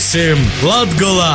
Būsim Latgolā!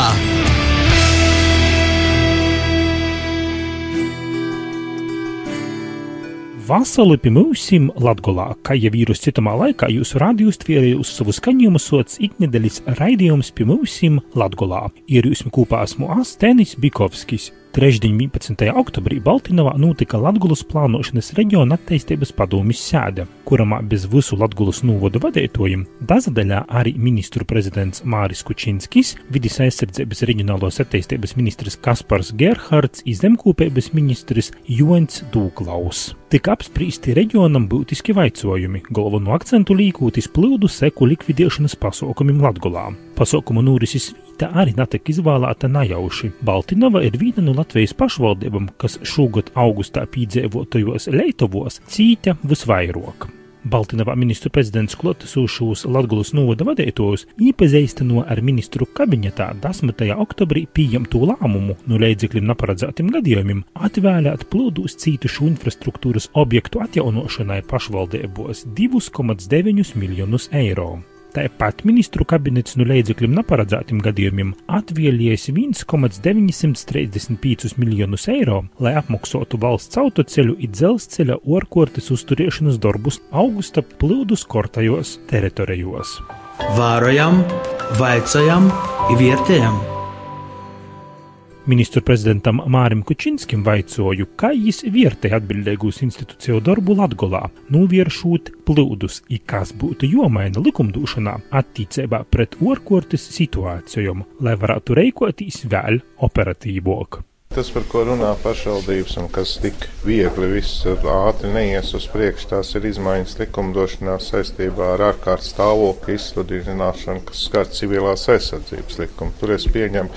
Vasarī pie mums Latvijā, kā jau vīrus citamā laikā, jūsu rādījus tvērēja uz savu skaņojumu sots iknedēļas raidījums pie mums Latvijā. Ir jūs kopā esmu Astenis Bikovskis. Trešdien, 11. oktobrī, Baltiņā notika Latvijas plānošanas reģiona attīstības padomjas sēde, kuramā bez visu Latvijas novodu vadītājiem dazadaļā arī ministru prezidents Māris Kučinskis, vidis aizsardzības reģionālos attīstības ministrs Kaspars Gerhards, izdemkopības ministrs Jons Dūklaus. Tika apspriesti reģionam būtiski vaicojumi, galveno akcentu līkūt uz plūdu seku likvidēšanas pasaukumiem Latvijā. Pasaukumu norises vieta arī netika izvēlēta nejauši. Baltinova ir viena no Latvijas pašvaldībām, kas šogad augustā piedzīvotajos Leitavos cīta visvairāk. Baltiņā ministru prezidents klātesošos Latvijas novada vadītājus iepazīstino ar ministru kabinetā 10. oktobrī pieņemto lēmumu no līdzekļiem neparedzētiem gadījumiem atvēlēt plūdus cītušu infrastruktūras objektu atjaunošanai pašvaldībos 2,9 miljonus eiro. Tāpat ministru kabinets no līdzekļiem neparedzētiem gadījumiem atvēlējies 1,935 miljonus eiro, lai apmaksātu valsts autoceļu un dzelzceļa orkortes uzturēšanas darbus augusta plūdus kortajos teritorijos. Vārojam, vaicājam, vērtējam! Ministru prezidentam Mārim Kučinskim vaicoju, kā viņš vērtē atbildīgos institūciju darbu Latgolā, novēršot plūdus, i kas būtu jomaina likumdošanā attīcībā pret orkortes situācijām, lai varētu reikoties vēl operatīvāk. Tas, par ko runā pašvaldības un kas tik viegli viss ātri neies uz priekšu, tās ir izmaiņas likumdošanā saistībā ar ārkārtas stāvokļa izsludināšanu, kas skar civilās aizsardzības likumu. Tur es pieņemu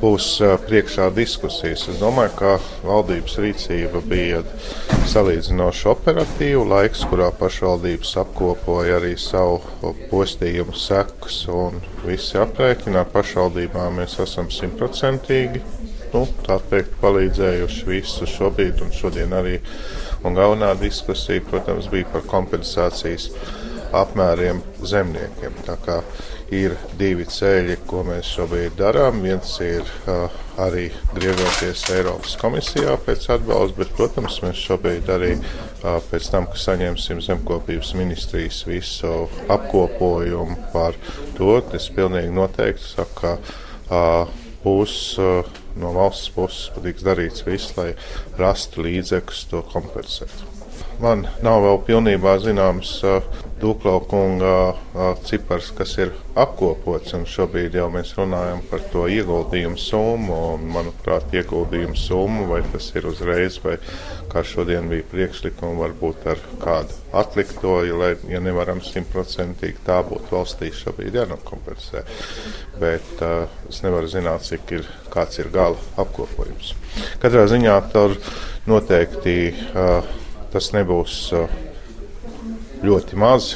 būs priekšā diskusijas. Es domāju, ka valdības rīcība bija salīdzinoši operatīva laiks, kurā pašvaldības apkopoja arī savu postījumu sekus un visi aprēķina. Ar pašvaldībām mēs esam simtprocentīgi. Nu, tā teikt, palīdzējuši visu šobrīd un šodien arī. Un galvenā diskusija, protams, bija par kompensācijas apmēriem zemniekiem. Tā kā ir divi ceļi, ko mēs šobrīd darām. Viens ir uh, arī griežoties Eiropas komisijā pēc atbalsta, bet, protams, mēs šobrīd arī uh, pēc tam, kad saņemsim zemkopības ministrijas visu apkopojumu par to, es pilnīgi noteikti saku, ka uh, būs uh, no valsts puses tiks darīts viss, lai rastu līdzekļus to kompensēt. Man nav vēl pilnībā zināms uh, Dūklaukunga cipars, kas ir apkopots, un šobrīd jau mēs runājam par to ieguldījumu summu, un, manuprāt, ieguldījumu summu, vai tas ir uzreiz, vai kā šodien bija priekšlikumi, varbūt ar kādu atlikto, lai, ja nevaram simtprocentīgi tā būt valstī, šobrīd jānokompensē. Bet uh, es nevaru zināt, cik ir, kāds ir gala apkopojums. Katrā ziņā tur noteikti uh, tas nebūs. Uh, ļoti maz.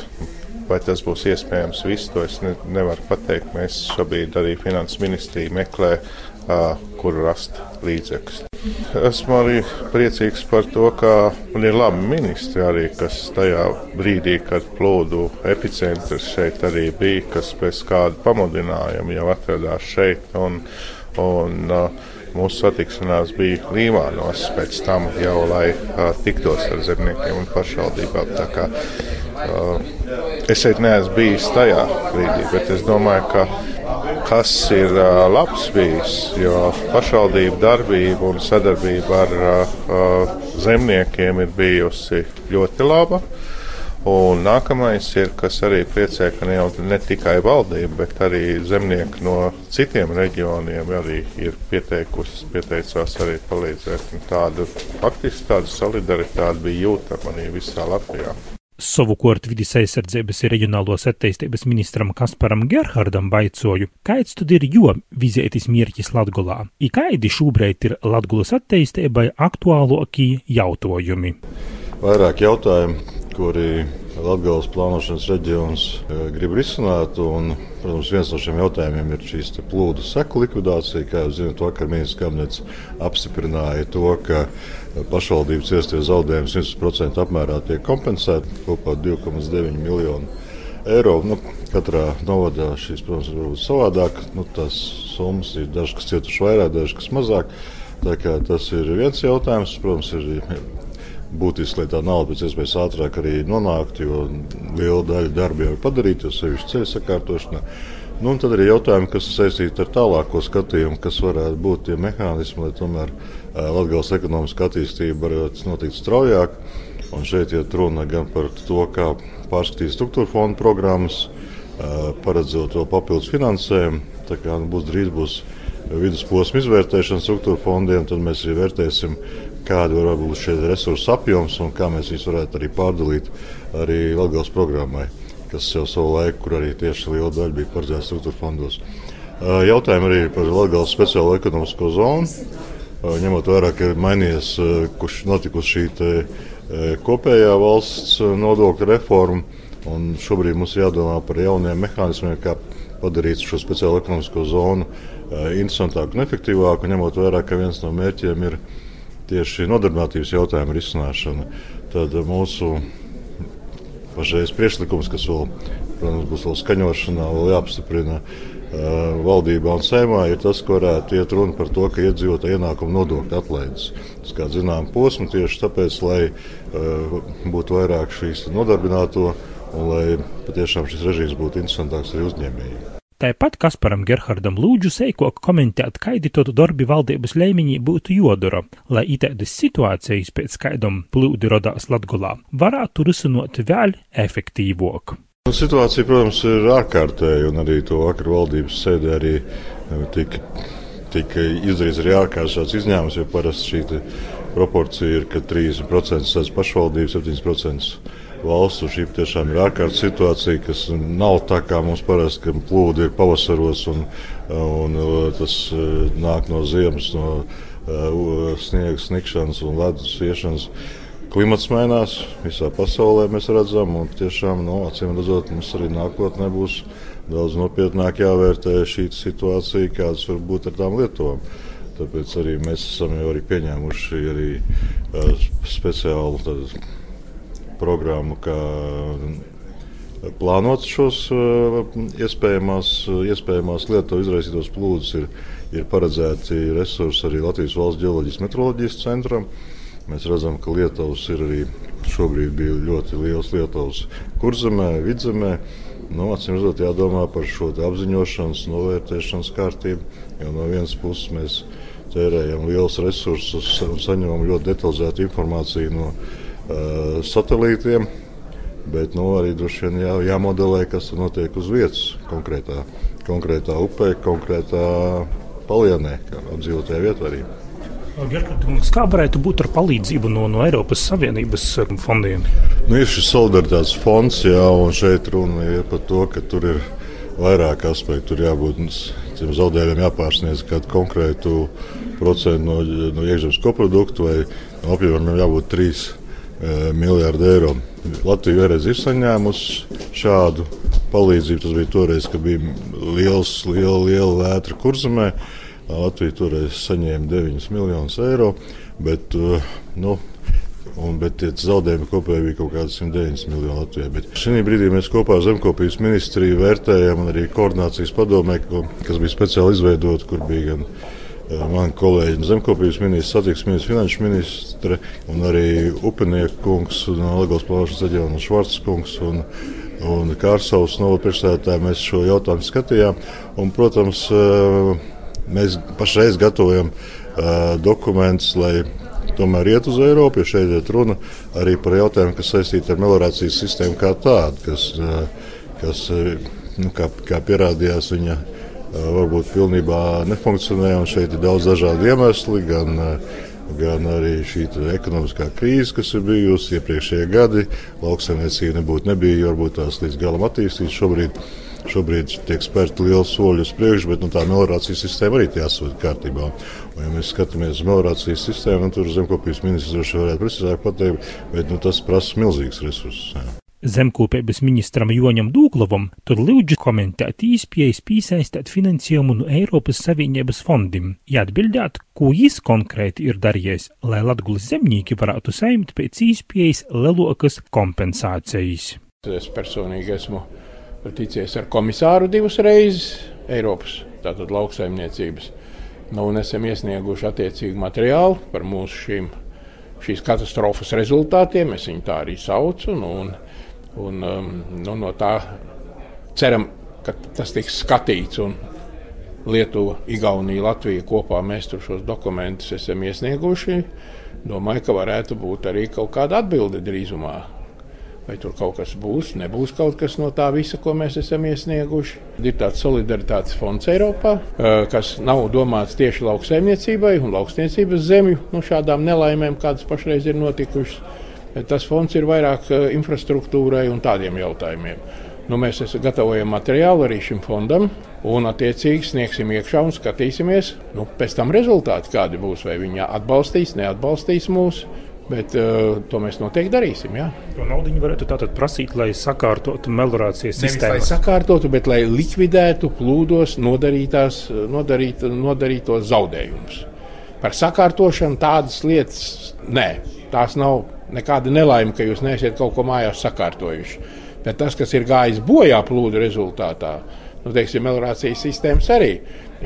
Vai tas būs iespējams viss, to es ne, nevaru pateikt. Mēs šobrīd arī Finanses ministrija meklē, uh, kur rast līdzekļus. Esmu arī priecīgs par to, ka man ir labi ministri arī, kas tajā brīdī, kad plūdu epicentrs šeit arī bija, kas bez kāda pamudinājuma jau atradās šeit. Un, un, uh, Mūsu satikšanās bija Līvānos, pēc tam jau lai uh, tiktos ar zemniekiem un pašvaldībām. Kā, uh, es šeit neesmu bijis tajā brīdī, bet es domāju, ka kas ir uh, labs bijis, jo pašvaldību darbība un sadarbība ar uh, zemniekiem ir bijusi ļoti laba. Un nākamais ir, kas arī priecē, ka ne jau ne tikai valdība, bet arī zemnieki no citiem reģioniem arī ir pieteikusi, pieteicās arī palīdzēt. Un tādu faktiski tādu solidaritāti bija jūtama arī visā Latvijā. Savukārt vidis aizsardzības ir reģionālos attīstības ministram Kasparam Gerhardam vaicoju, kāds tad ir jo vizētis mierķis Latgolā, i kādi šobrīd ir Latgulas attīstībai aktuālākie jautājumi. Vairāk jautājumu kuri Latvijas plānošanas reģions e, grib risināt. Un, protams, viens no šiem jautājumiem ir šīs plūdu seku likvidācija. Kā jūs zināt, vakar ministrs kabinets apstiprināja to, ka pašvaldības iestie zaudējumi 100% apmērā tiek kompensēti kopā 2,9 miljonu eiro. Nu, katrā novadā šīs, protams, būt savādāk. Nu, tās summas ir dažas, kas cietuši vairāk, dažas, kas mazāk. Tas ir viens jautājums. Protams, ir būtiski, lai tā nauda pēc iespējas ātrāk arī nonāktu, jo liela daļa darba jau ir padarīta, jo sevišķi ceļu sakārtošanā. Nu, un tad arī jautājumi, kas saistīti ar tālāko skatījumu, kas varētu būt tie mehānismi, lai tomēr Latvijas ekonomiskā attīstība varētu notikt straujāk. Un šeit ir runa gan par to, kā pārskatīt struktūra fondu programmas, paredzot to papildus finansējumu. Tā kā nu, būs drīz būs vidusposma izvērtēšana struktūra fondiem, tad mēs arī vērtēsim, kāda var būt šie resursu apjoms un kā mēs viņus varētu arī pārdalīt arī Latvijas programmai, kas jau savu laiku, kur arī tieši liela daļa bija paredzēta struktūra fondos. Jautājumi arī par Latvijas speciālo ekonomisko zonu. Ņemot vērā, ka ir mainījies, kurš notikusi šī kopējā valsts nodokļu reforma, un šobrīd mums jādomā par jauniem mehānismiem, kā padarīt šo speciālo ekonomisko zonu interesantāku un efektīvāku, ņemot vērā, ka viens no mērķiem ir tieši nodarbinātības jautājumu risināšana. Tad mūsu pašreiz priekšlikums, kas vēl, protams, būs vēl skaņošanā, vēl jāapstiprina valdībā un saimā, ir tas, ka varētu iet runa par to, ka iedzīvotāju ienākumu nodokļu atlaides. Tas kā zinām posmu tieši tāpēc, lai būtu vairāk šīs nodarbināto un lai patiešām šis režīms būtu interesantāks arī uzņēmējiem. Tāpat Kasparam Gerhardam lūdzu seikok komentēt, kādi to darbi valdības līmenī būtu jodara, lai itēdas situācijas pēc kaidam plūdi rodās Latgulā varētu risinot vēl efektīvāk. Nu, situācija, protams, ir ārkārtēja, un arī to vakar valdības sēdē arī eh, tika, tika izdarīts arī ārkārtas izņēmums, jo parasti šī proporcija ir, ka 30% sēdz pašvaldības, 7% valsts. Šī tiešām ir ārkārtas situācija, kas nav tā kā mums parasti, ka plūdi ir pavasaros un, un tas e, nāk no ziemas, no uh, sniega snikšanas un ledus iešanas. Klimats mainās visā pasaulē, mēs redzam, un tiešām, nu, acīm redzot, mums arī nākotnē būs daudz nopietnāk jāvērtē šī situācija, kādas var būt ar tām lietām. Tāpēc arī mēs esam jau arī pieņēmuši arī, uh, speciālu tādu, programmu, kā plānot šos eh, iespējamās, iespējamās lietu izraisītos plūdus. Ir, ir paredzēti resursi arī Latvijas valsts geoloģijas metroloģijas centram. Mēs redzam, ka Lietuvas ir arī šobrīd ļoti liels Lietuvas kurzemē, vidzemē. Nu, Atcīm redzot, jādomā par šo apziņošanas, novērtēšanas kārtību. Jo no vienas puses mēs tērējam liels resursus un saņemam ļoti detalizētu informāciju no satelītiem. Bet nu, arī droši vien jā, jāmodelē, kas notiek uz vietas, konkrētā, konkrētā upē, konkrētā palienē, kā apdzīvotajā vietā arī. Kā varētu būt ar palīdzību no, no Eiropas Savienības fondiem? Nu, ir šis solidaritātes fonds, jā, un šeit runa ir par to, ka tur ir vairāk aspektu. Tur jābūt tiem zaudējumiem jāpārsniedz kādu konkrētu procentu no, no iekšzemes koprodukta vai no apjomiem jābūt 3% Eh, miljardu eiro. Latvija vienreiz ir saņēmusi šādu palīdzību. Tas bija toreiz, kad bija liels, liela, liela vētra kurzemē. Latvija toreiz saņēma 9 miljonus eiro, bet, eh, nu, Un, bet tie zaudējumi kopēji bija kaut kādi 190 miljoni Latvijai. Bet šī brīdī mēs kopā ar Zemkopības ministriju vērtējam, un arī koordinācijas padomē, kas bija speciāli izveidota, kur bija gan Eh, mani kolēģi zemkopības ministrs, satiksmes finanšu ministre un arī upinieku kungs no Latvijas plānošanas reģiona Švarts kungs. Un, un Kārsavas novada priekšstādātāji mēs šo jautājumu skatījām. Un, protams, mēs pašreiz gatavojam dokumentus, lai tomēr iet uz Eiropu, jo šeit ir runa arī par jautājumu, kas saistīti ar melorācijas sistēmu kā tādu, kas, kas nu, kā, kā pierādījās viņa varbūt pilnībā nefunkcionē. Šeit ir daudz dažādu iemeslu, gan, gan arī šī ekonomiskā krīze, kas ir bijusi iepriekšējie gadi. Lauksaimniecība nebūtu nebija varbūt tās līdz galam attīstīta. Šobrīd, šobrīd tiek spērti lieli soļi uz priekšu, bet nu, tā melorācijas sistēma arī jāsūta kārtībā. Un, ja mēs skatāmies uz melorācijas sistēmu, nu, tad zemkopības ministrs varētu precīzāk pateikt, bet nu, tas prasa milzīgs resursus. Zemkopības ministram Joņam Dūklavam, tur lūdzu komentēt īspējas piesaistīt finansējumu no Eiropas Savienības fondim, jāatbildēt, ko jis konkrēti ir darījis, lai Latgulas zemnieki varētu saimt pēc īspējas lelokas kompensācijas. Es personīgi esmu ticies ar komisāru divas reizes Eiropas tātad lauksaimniecības. Nu, un esam iesnieguši attiecīgu materiālu par mūsu šīm, šīs katastrofas rezultātiem. Es viņu tā arī saucu. Nu, un, un, um, nu, no tā ceram, ka tas tiks skatīts. Lietuva, Igaunija, Latvija kopā mēs tur šos dokumentus esam iesnieguši. Domāju, ka varētu būt arī kaut kāda atbilde drīzumā Vai tur kaut kas būs, nebūs kaut kas no tā visa, ko mēs esam iesnieguši. Ir tāds solidaritātes fonds Eiropā, kas nav domāts tieši lauksaimniecībai un lauksniecības zemju nu, šādām nelaimēm, kādas pašreiz ir notikušas. Tas fonds ir vairāk infrastruktūrai un tādiem jautājumiem. Nu, mēs gatavojam materiālu arī šim fondam, un attiecīgi sniegsim iekšā un skatīsimies, nu, pēc tam rezultāti kādi būs. Vai viņi atbalstīs, neatbalstīs mūs, Bet uh, to mēs noteikti darīsim. Jā. To naudu varētu tātad prasīt, lai sakārtotu melnācijas sistēmu. Lai sakārtotu, bet lai likvidētu plūdos nodarītās, nodarīt, nodarītos zaudējumus. Par sakārtošanu tādas lietas nē, tās nav nekāda nelaime, ka jūs neesiet kaut ko mājās sakārtojuši. Bet tas, kas ir gājis bojā plūdu rezultātā, nu, teiksim, melnācijas sistēmas arī.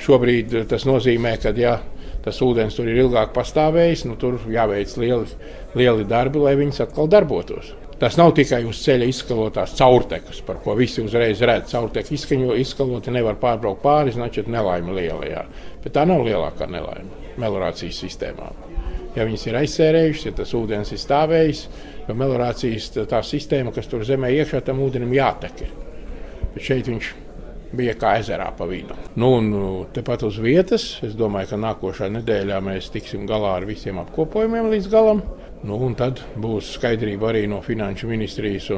Šobrīd tas nozīmē, ka ja tas ūdens tur ir ilgāk pastāvējis, nu, tur jāveic lieli, lieli darbi, lai viņas atkal darbotos. Tas nav tikai uz ceļa izskalotās caurtekas, par ko visi uzreiz redz. Caurteka izskaņo, izskaloti nevar pārbraukt pāri, значит, nelaime lielajā. Bet tā nav lielākā nelaime melorācijas sistēmām. Ja viņas ir aizsērējušas, ja tas ūdens ir stāvējis, jo melorācijas tā, tā sistēma, kas tur zemē iekšā, tam ūdenim jātek. Bet šeit viņš ir bija kā ezerā pa vidu. Nu, un nu, tepat uz vietas, es domāju, ka nākošā nedēļā mēs tiksim galā ar visiem apkopojumiem līdz galam. Nu, tad būs skaidrība arī no finanšu ministrijas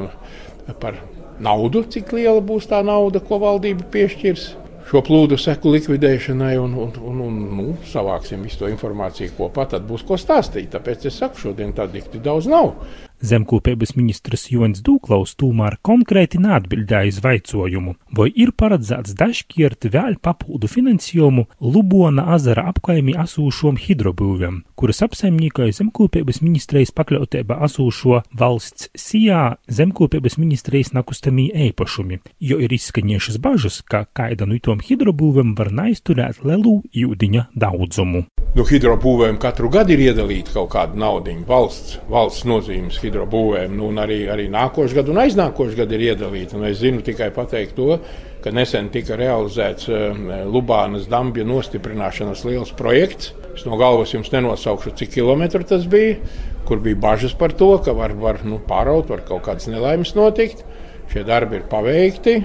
par naudu, cik liela būs tā nauda, ko valdība piešķirs šo plūdu seku likvidēšanai, un, un, un, un nu, savāksim visu to informāciju kopā. Tad būs ko stāstīt. Tāpēc es saku, šodien tā dikti daudz nav. Zemkopības ministrs Jonis Dūklaus tomēr konkrēti neatbildēja uz vaicojumu, vai ir paredzēts dažkirt vēl papildu finansējumu Lubona azara apkaimī asūšom hidrobūvēm, kuras apsaimniekoja Zemkopības ministrijas pakļautībā asūšo valsts sijā Zemkopības ministrijas nakustamī eipašumi, jo ir izskaņiešas bažas, ka kaida no itom hidrobūvēm var naizturēt lelu jūdiņa daudzumu. Nu, hidrobūvēm katru gadu ir iedalīta kaut kāda nauda, valsts, valsts nozīmes hidrobūvēm, nu, un arī, arī nākošais gads un aiznākošais gads ir iedalīta. Un es zinu tikai pateikt to, ka nesen tika realizēts uh, Lubānas dambja nostiprināšanas liels projekts. Es no galvas jums nenosaukšu, cik kilometru tas bija, kur bija bažas par to, ka var, var nu, pāraut, var kaut kādas nelaimes notikt. Šie darbi ir paveikti,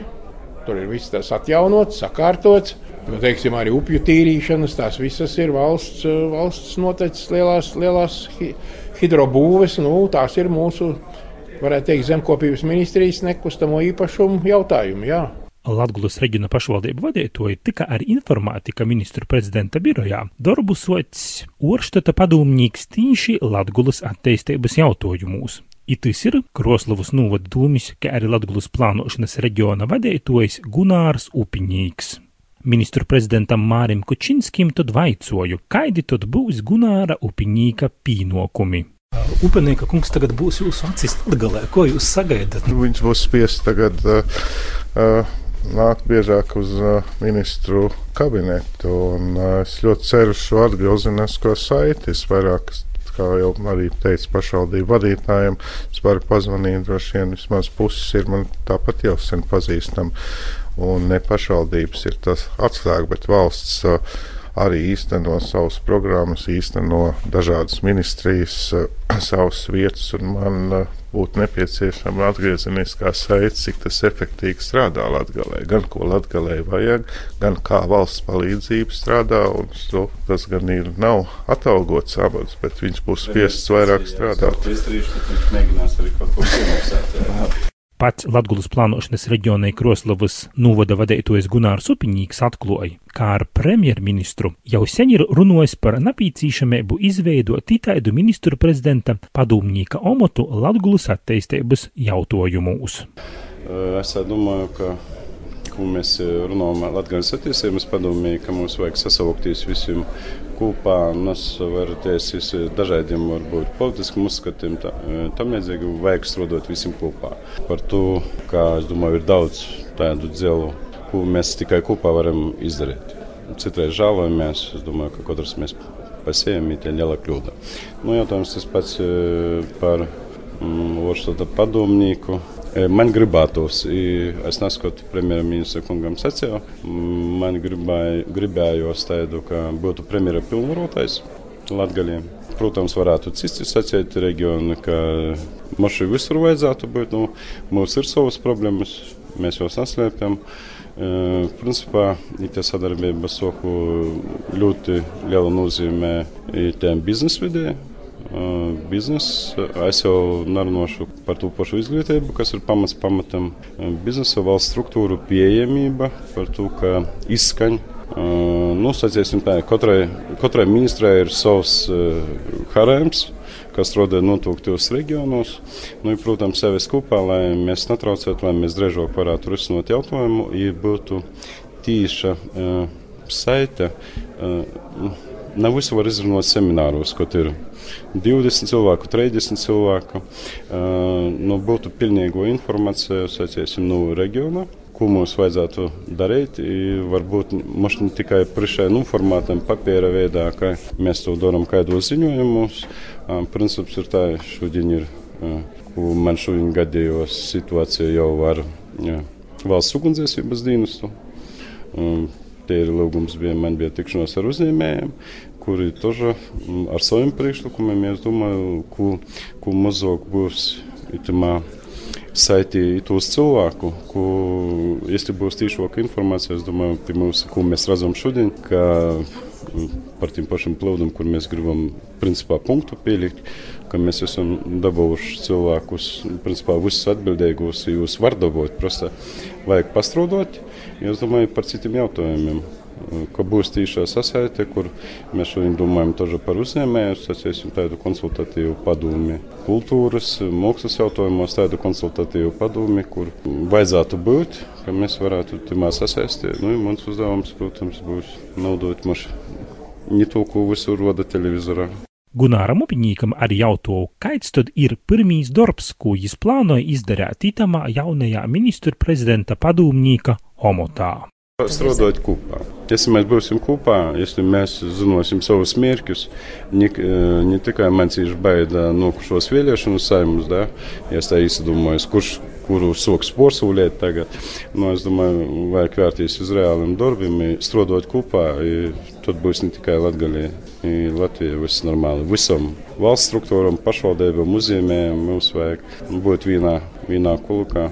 tur ir viss tas atjaunots, sakārtots. Jo, teiksim, arī upju tīrīšanas, tās visas ir valsts, valsts noteicis lielās, lielās hidrobūves. Nu, tās ir mūsu, varētu teikt, zemkopības ministrijas nekustamo īpašumu jautājumi. Jā. Latvijas reģiona pašvaldību vadītāji tika arī informēti, ka ministru prezidenta birojā darbu sots Orštata padomnieks tīši Latvijas attīstības jautājumos. Itis ir Kroslavas novada dūmis, kā arī Latvijas plānošanas reģiona vadītājs Gunārs Upiņīgs ministru prezidentam Mārim Kučinskim tad vaicoju, kaidi tad būs Gunāra Upiņīka pīnokumi. Upenieka kungs tagad būs jūsu acis atgalē. Ko jūs sagaidat? Nu, viņš būs spiests tagad uh, uh, nākt biežāk uz uh, ministru kabinetu. Un, uh, es ļoti ceru šo atgriezenisko saiti. Es vairāk, kā jau arī teicu pašvaldību vadītājiem, es varu pazvanīt droši vien vismaz puses ir man tāpat jau sen pazīstama un ne pašvaldības ir tas atslēga, bet valsts uh, arī īsteno savas programmas, īsteno dažādas ministrijas, uh, savas vietas, un man uh, būtu nepieciešama atgriezeniskā saite, cik tas efektīvi strādā Latvijā. Gan ko Latvijai vajag, gan kā valsts palīdzība strādā. To, tas gan ir nav atalgots amats, bet viņš būs spiests vairāk strādāt. Es darīšu, tad viņš mēģinās arī kaut ko piemaksāt. Pats Latvijas plānošanas reģionai Kroslavas novada vadītājs Gunārs Upiņīgs atklāja, kā ar premjerministru jau sen ir runājis par napīcīšamību izveidot itāļu ministru prezidenta padomnieka omotu Latvijas attīstības jautājumos. Es domāju, ka ko mēs runājam Latvijas attīstības padomē, ka mums vajag sasaukties visiem kopā nosvarties dažādiem varbūt politiskiem uzskatiem. Tam līdzīgi vajag strādāt visiem kopā. Par to, kā es domāju, ir daudz tādu dzelu, ko mēs tikai kopā varam izdarīt. Citreiz žēlojamies, es domāju, ka katrs mēs pa sevi ir liela kļūda. Nu, jautājums tas pats par mm, padomnieku. Man gribētos, es neskatu premjerministra kungam sacīju, man gribēj, gribējos tādu, ka būtu premjera pilnvarotais latgaļiem. Protams, varētu citi sacīt reģionu, ka mums visur vajadzētu būt. Nu, mums ir savas problēmas, mēs jau saslēpjam. Principā tā sadarbība soku ļoti lielu nozīmē tiem biznesa vidē. Biznesa, es jau nerunāšu par to pašu izglītību, kas ir pamats pamatam. Biznesa valsts struktūru pieejamība, par to, ka izskaņa Nu, sacīsim, tā, katrai, katrai ministrai ir savs uh, harēms, kas strādā noteiktos reģionos. Nu, ir, protams, sevi kopā, lai mēs netraucētu, lai mēs drēžāk varētu risināt jautājumu, ja būtu tīša uh, saite. Uh, Nav visu var izrunāt semināros, kaut ir 20 cilvēku, 30 cilvēku. Nu, būtu pilnīgo informāciju, sacīsim, no reģiona ko mums vajadzētu darīt. Varbūt mums ne tikai priekšējā nu, formātam, papīra veidā, kā mēs to darām, kādos ziņojumus. Princips ir tā, šodien ir, ko man šodien gadījos situācija jau ar valsts ugunsdzēsības dienestu. Tie ir lūgums, bija, man bija tikšanās ar uzņēmējiem, kuri тоже ar saviem priekšlikumiem, es domāju, ko, ko mazāk būs itamā saitīt uz cilvēku, ko, ja būs tīšāka informācija, es domāju, pie mums, ko mēs redzam šodien, ka par tiem pašiem plūdiem, kur mēs gribam principā punktu pielikt, ka mēs esam dabūjuši cilvēkus, principā visus atbildīgos, jūs var dabūt, prasa vajag pastrādāt, es domāju par citiem jautājumiem ka būs tīšā sasaite, kur mēs šodien domājam par uzņēmēju, sacīsim tādu konsultatīvu padomi kultūras, mākslas jautājumos, tādu konsultatīvu padomi, kur vajadzētu būt, ka mēs varētu timā sasaistīt. Nu, mans uzdevums, protams, būs naudot mašu ne to, ko visur roda televizorā. Gunāram Upiņīkam arī jautāju, kāds tad ir pirmīs darbs, ko viņš plānoja izdarīt itamā jaunajā ministra prezidenta padomnieka omotā. Strādāt kopā. Ja mēs būsim kopā, ja mēs zināsim savus mērķus, ne, ne tikai man cīņš baida nokušos vēlēšanu saimus, da, ja es tā izdomāju, kurš kuru soks porcelēt tagad. Nu, es domāju, vajag vērties uz reāliem darbiem, strādāt kopā. Tad būs ne tikai Latvijā, Latvijā viss normāli. Visam valsts struktūram, pašvaldībām, uzņēmējiem mums vajag būt vienā, vienā kulkā.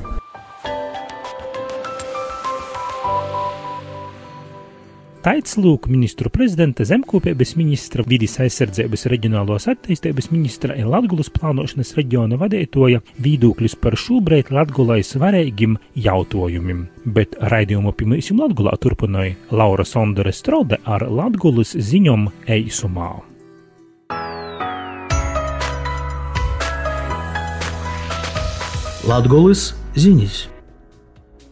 Taits lūk ministru prezidenta, zemkopības ministra, vidas aizsardzības reģionālos attīstības ministra un Latgulas plānošanas reģiona vadītoja vīdūkļus par šobrīd Latgulai svarīgiem jautājumiem. Bet raidījumu pirmīsim Latgulā turpināja Laura Sondere Strode ar Latgulas ziņom eisumā. Latgulas ziņas.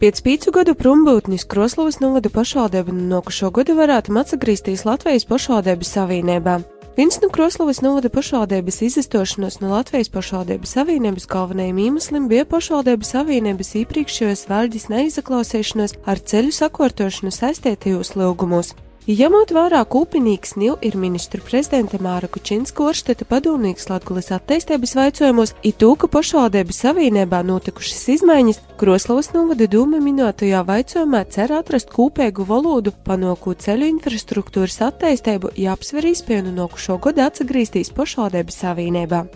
Pēc pīcu gadu prombūtnis Kroslovas novada pašvaldība nokušo gadu varētu atgriezties Latvijas pašvaldības savienībā. Viens no Kroslovas novada pašvaldības izastošanos no Latvijas pašvaldības savienības galvenajiem iemesliem bija pašvaldības savienības iepriekšējos valdīs neizaklausīšanos ar ceļu sakārtošanu saistītajos lūgumos. Ņemot vērā kūpinīgs Nil ir ministru prezidenta Māra Kučinska oršteta padomnieks Latgulis attīstības vaicojumos, it to, ka pašvaldības savienībā notikušas izmaiņas, Kroslavas novada dūma minētajā vaicojumā cer atrast kūpēgu valodu, panāku ceļu infrastruktūras attīstību, ja apsver izpienu nokušo gadu atsagrīstīs pašvaldības savienībā.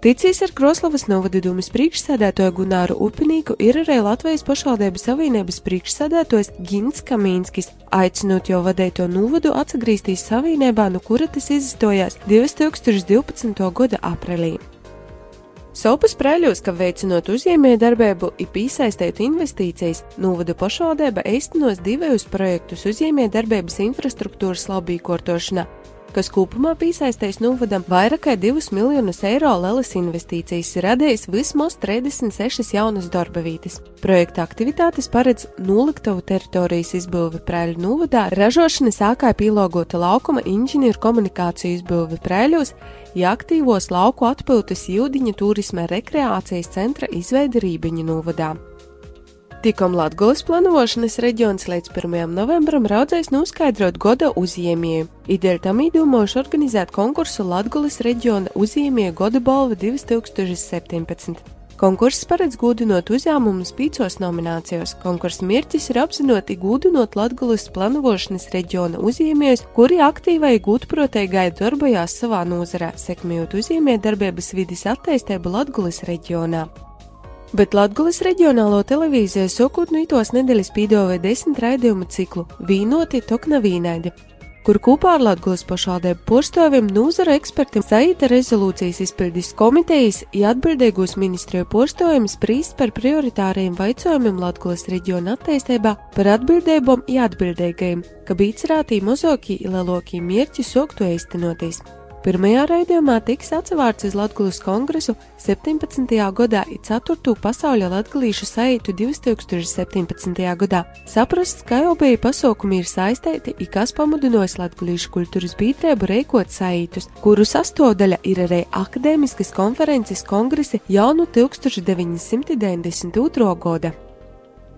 Ticīs ar Kroslavas novadījumus priekšsēdētāju Gunāru Upinīku ir arī Latvijas pašvaldības savienības priekšsēdētājs Gins Kamīnskis, aicinot jau vadēto novadu atgriezties savienībā, no kura tas izstojās 2012. gada aprīlī. Sopas prēļos, ka veicinot uzņēmēju darbību, ir piesaistīt investīcijas, novada pašvaldība īstenos divus projektus uzņēmēju darbības infrastruktūras labīkotošanā kas kopumā piesaistīs novadam vairāk kā 2 miljonus eiro lielas investīcijas, radījis vismaz 36 jaunas darba vietas. Projekta aktivitātes paredz noliktavu teritorijas izbūvi Prēļu novadā, ražošana sākāja pielāgota laukuma inženieru komunikāciju izbūvi Prēļos, ja aktīvos lauku atpūtas jūdiņa turisma rekreācijas centra izveida Rībiņu novadā. Tikam Latvijas plānošanas reģions līdz 1. novembram raudzēs noskaidrot goda uzņēmēju. Ideja tam īdomājuši organizēt konkursu Latvijas reģiona uzņēmēju goda balvu 2017. Konkurss paredz gudinot uzņēmumus pīcos nominācijos. Konkursa mērķis ir apzinoti gudinot Latvijas plānošanas reģiona uzņēmējus, kuri aktīvai gudprotēji gaida darbojās savā nozarē, sekmējot uzņēmēju darbības vidas attīstību Latvijas reģionā bet Latvijas reģionālo televīziju sokūtnītos nedēļas pīdovē desmit raidījumu ciklu Vīnoti Tokna Vīnaidi, kur kopā ar Latvijas pašvaldību porstāviem nozara ekspertiem saīta rezolūcijas izpildes komitejas ja atbildīgos ministriju porstāviem sprīst par prioritāriem vaicojumiem Latvijas reģiona attīstībā, par atbildībām ja atbildīgajiem, ka bīcerātī mozokī ilelokī mierķi soktu eistenoties. Pirmajā raidījumā tiks atsevārts uz Latvijas kongresu 17. gadā un 4. pasaules latgalīšu saitu 2017. gadā. Saprasts, ka jau bija pasaukumi ir saistīti, i kas pamudinājis latgalīšu kultūras biedrību reikot saitus, kuru sastāvdaļa ir arī akadēmiskas konferences kongresi jau no 1992. gada.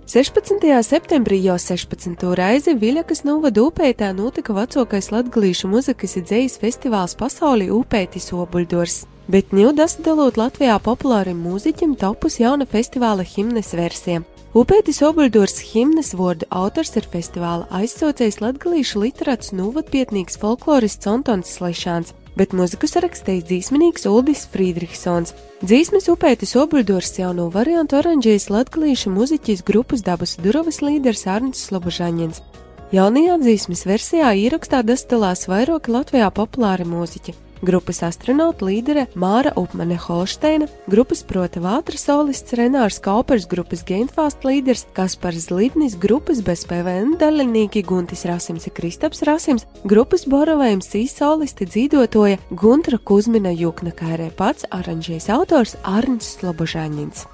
16. septembrī jau 16. reizi Viļakas novada upētā notika vecākais latgalīšu muzikas dzējas festivāls pasaulī Upētis Obuļdors, bet ņūdas dalot Latvijā populārim mūziķim topus jauna festivāla himnes versija. Upētis Obuļdors himnes vārdu autors ir festivāla aizsaucējs latgalīšu literāts novadpietnīgs folklorists Antons Slešāns, bet mūziku sarakstījis dzīsminīgs Uldis Friedrichsons. Dzīsmes upētis Obuļdors jauno variantu oranžējas latgalīšu muziķis grupas dabas durovas līderis Arnsts Slobožaņins. Jaunajā dzīsmes versijā ierakstā dastalās vairāki Latvijā populāri mūziķi grupas astronauta līdere Māra Upmane Holšteina, grupas prota vātra solists Renārs Kaupers, grupas Gainfast līderis Kaspars Zlitnis, grupas bez PVN dalībnieki Guntis Rasims un Kristaps Rasims, grupas Borovējums sīs solisti dzīvotoja Guntra Kuzmina Jukna, kā arī pats aranžējas autors Arņš Slobožāņins.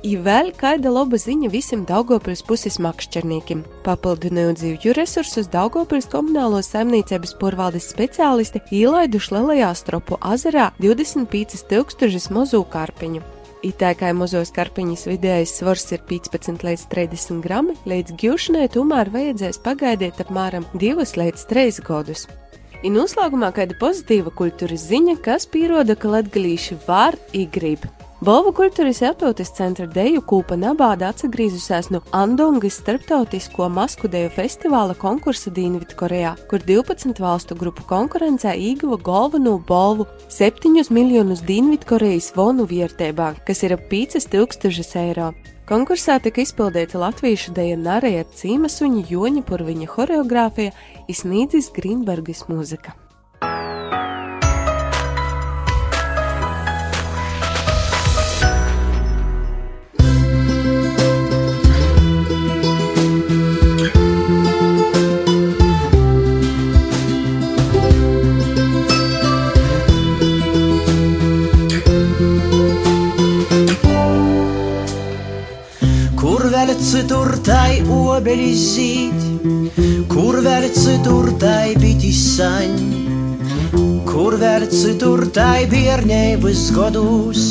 Ir vēl kāda laba ziņa visiem Daugopils puses makšķerniekiem. Papildinot dzīvju resursus, Daugopils komunālo saimniecības porvaldes speciālisti ielaiduši Lielajā stropu azarā 25 tūkstošus mazu karpiņu. Itēkai mazos karpiņas vidējais svars ir 15 līdz 30 grami, līdz gūšanai tomēr vajadzēs pagaidīt apmēram 2 līdz 3 gadus. Ir noslēgumā kāda pozitīva kultūras ziņa, kas pieroda, ka latgalīši var igrib. Balvu kultūras atpūtas centra deju kūpa Nabāda atgriezusies no Andongas starptautisko masku deju festivāla konkursa Dienvidkorejā, kur 12 valstu grupu konkurencē ieguva galveno balvu 7 miljonus Dienvidkorejas vonu vērtībā, kas ir ap 5000 eiro. Konkursā tika izpildīta latviešu deja Narija Cīmasuņa Joņa Purviņa horeogrāfija, izsnīdzis Grīnbergas mūzika. Citur tai obelis zīd, kur vēl citur tai bitis saņ, kur vēl citur tai bērnības godus,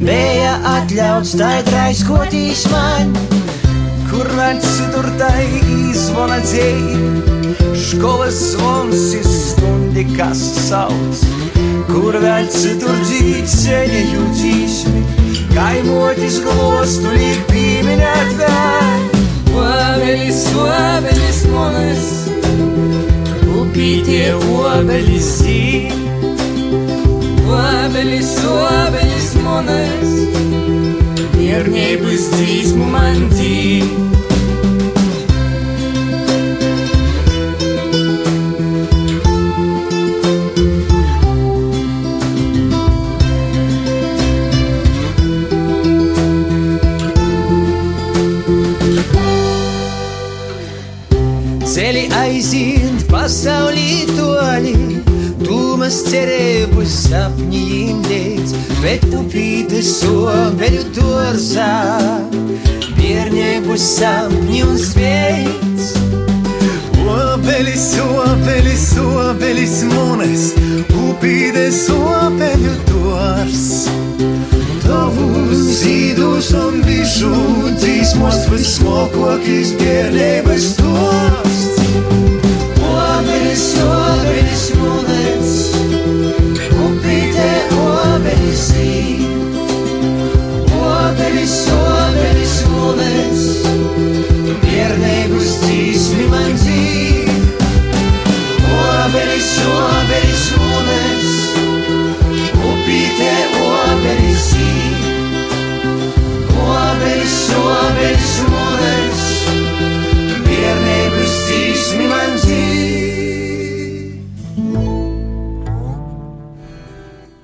bija atļauts tai draiskotīs man, kur vēl citur tai izvona dzēja, školas zvons ir stundi, kas sauc, kur vēl citur dzīt ceļa jūtīsmi kaimotis glostu līdz pieminēt vēl. Obelis, obelis monas, upītie obelis zīm. Obelis, obelis monas, Ceļi aiziet, pasaulī toli, Tūmas cerības sapņi imdēt, Bet upīti sobeļu dorzā, Bērniebu sapņi un sveic. Obelis, obelis, obelis mūnes, upīdes obeļu dors. Tavus zīdus un bišūtīs mūs vismokokīs bērnības dors. Obelis, obelis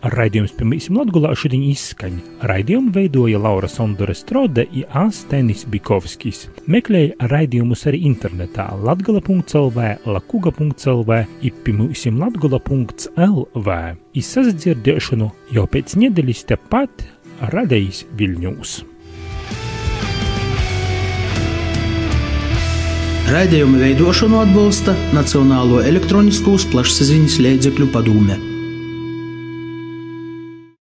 Raidījums pirmīsim Latgulā šodien izskaņa. Raidījumu veidoja Laura Sondore Strode un Astenis Bikovskis. Meklēja raidījumus arī internetā latgala.lv, lakuga.lv, ipimūsim latgula.lv. Izsadzirdēšanu jau pēc nedēļas tepat radījis Viļņūs. Raidījumu veidošanu atbalsta Nacionālo elektroniskos plašsaziņas līdzekļu padome.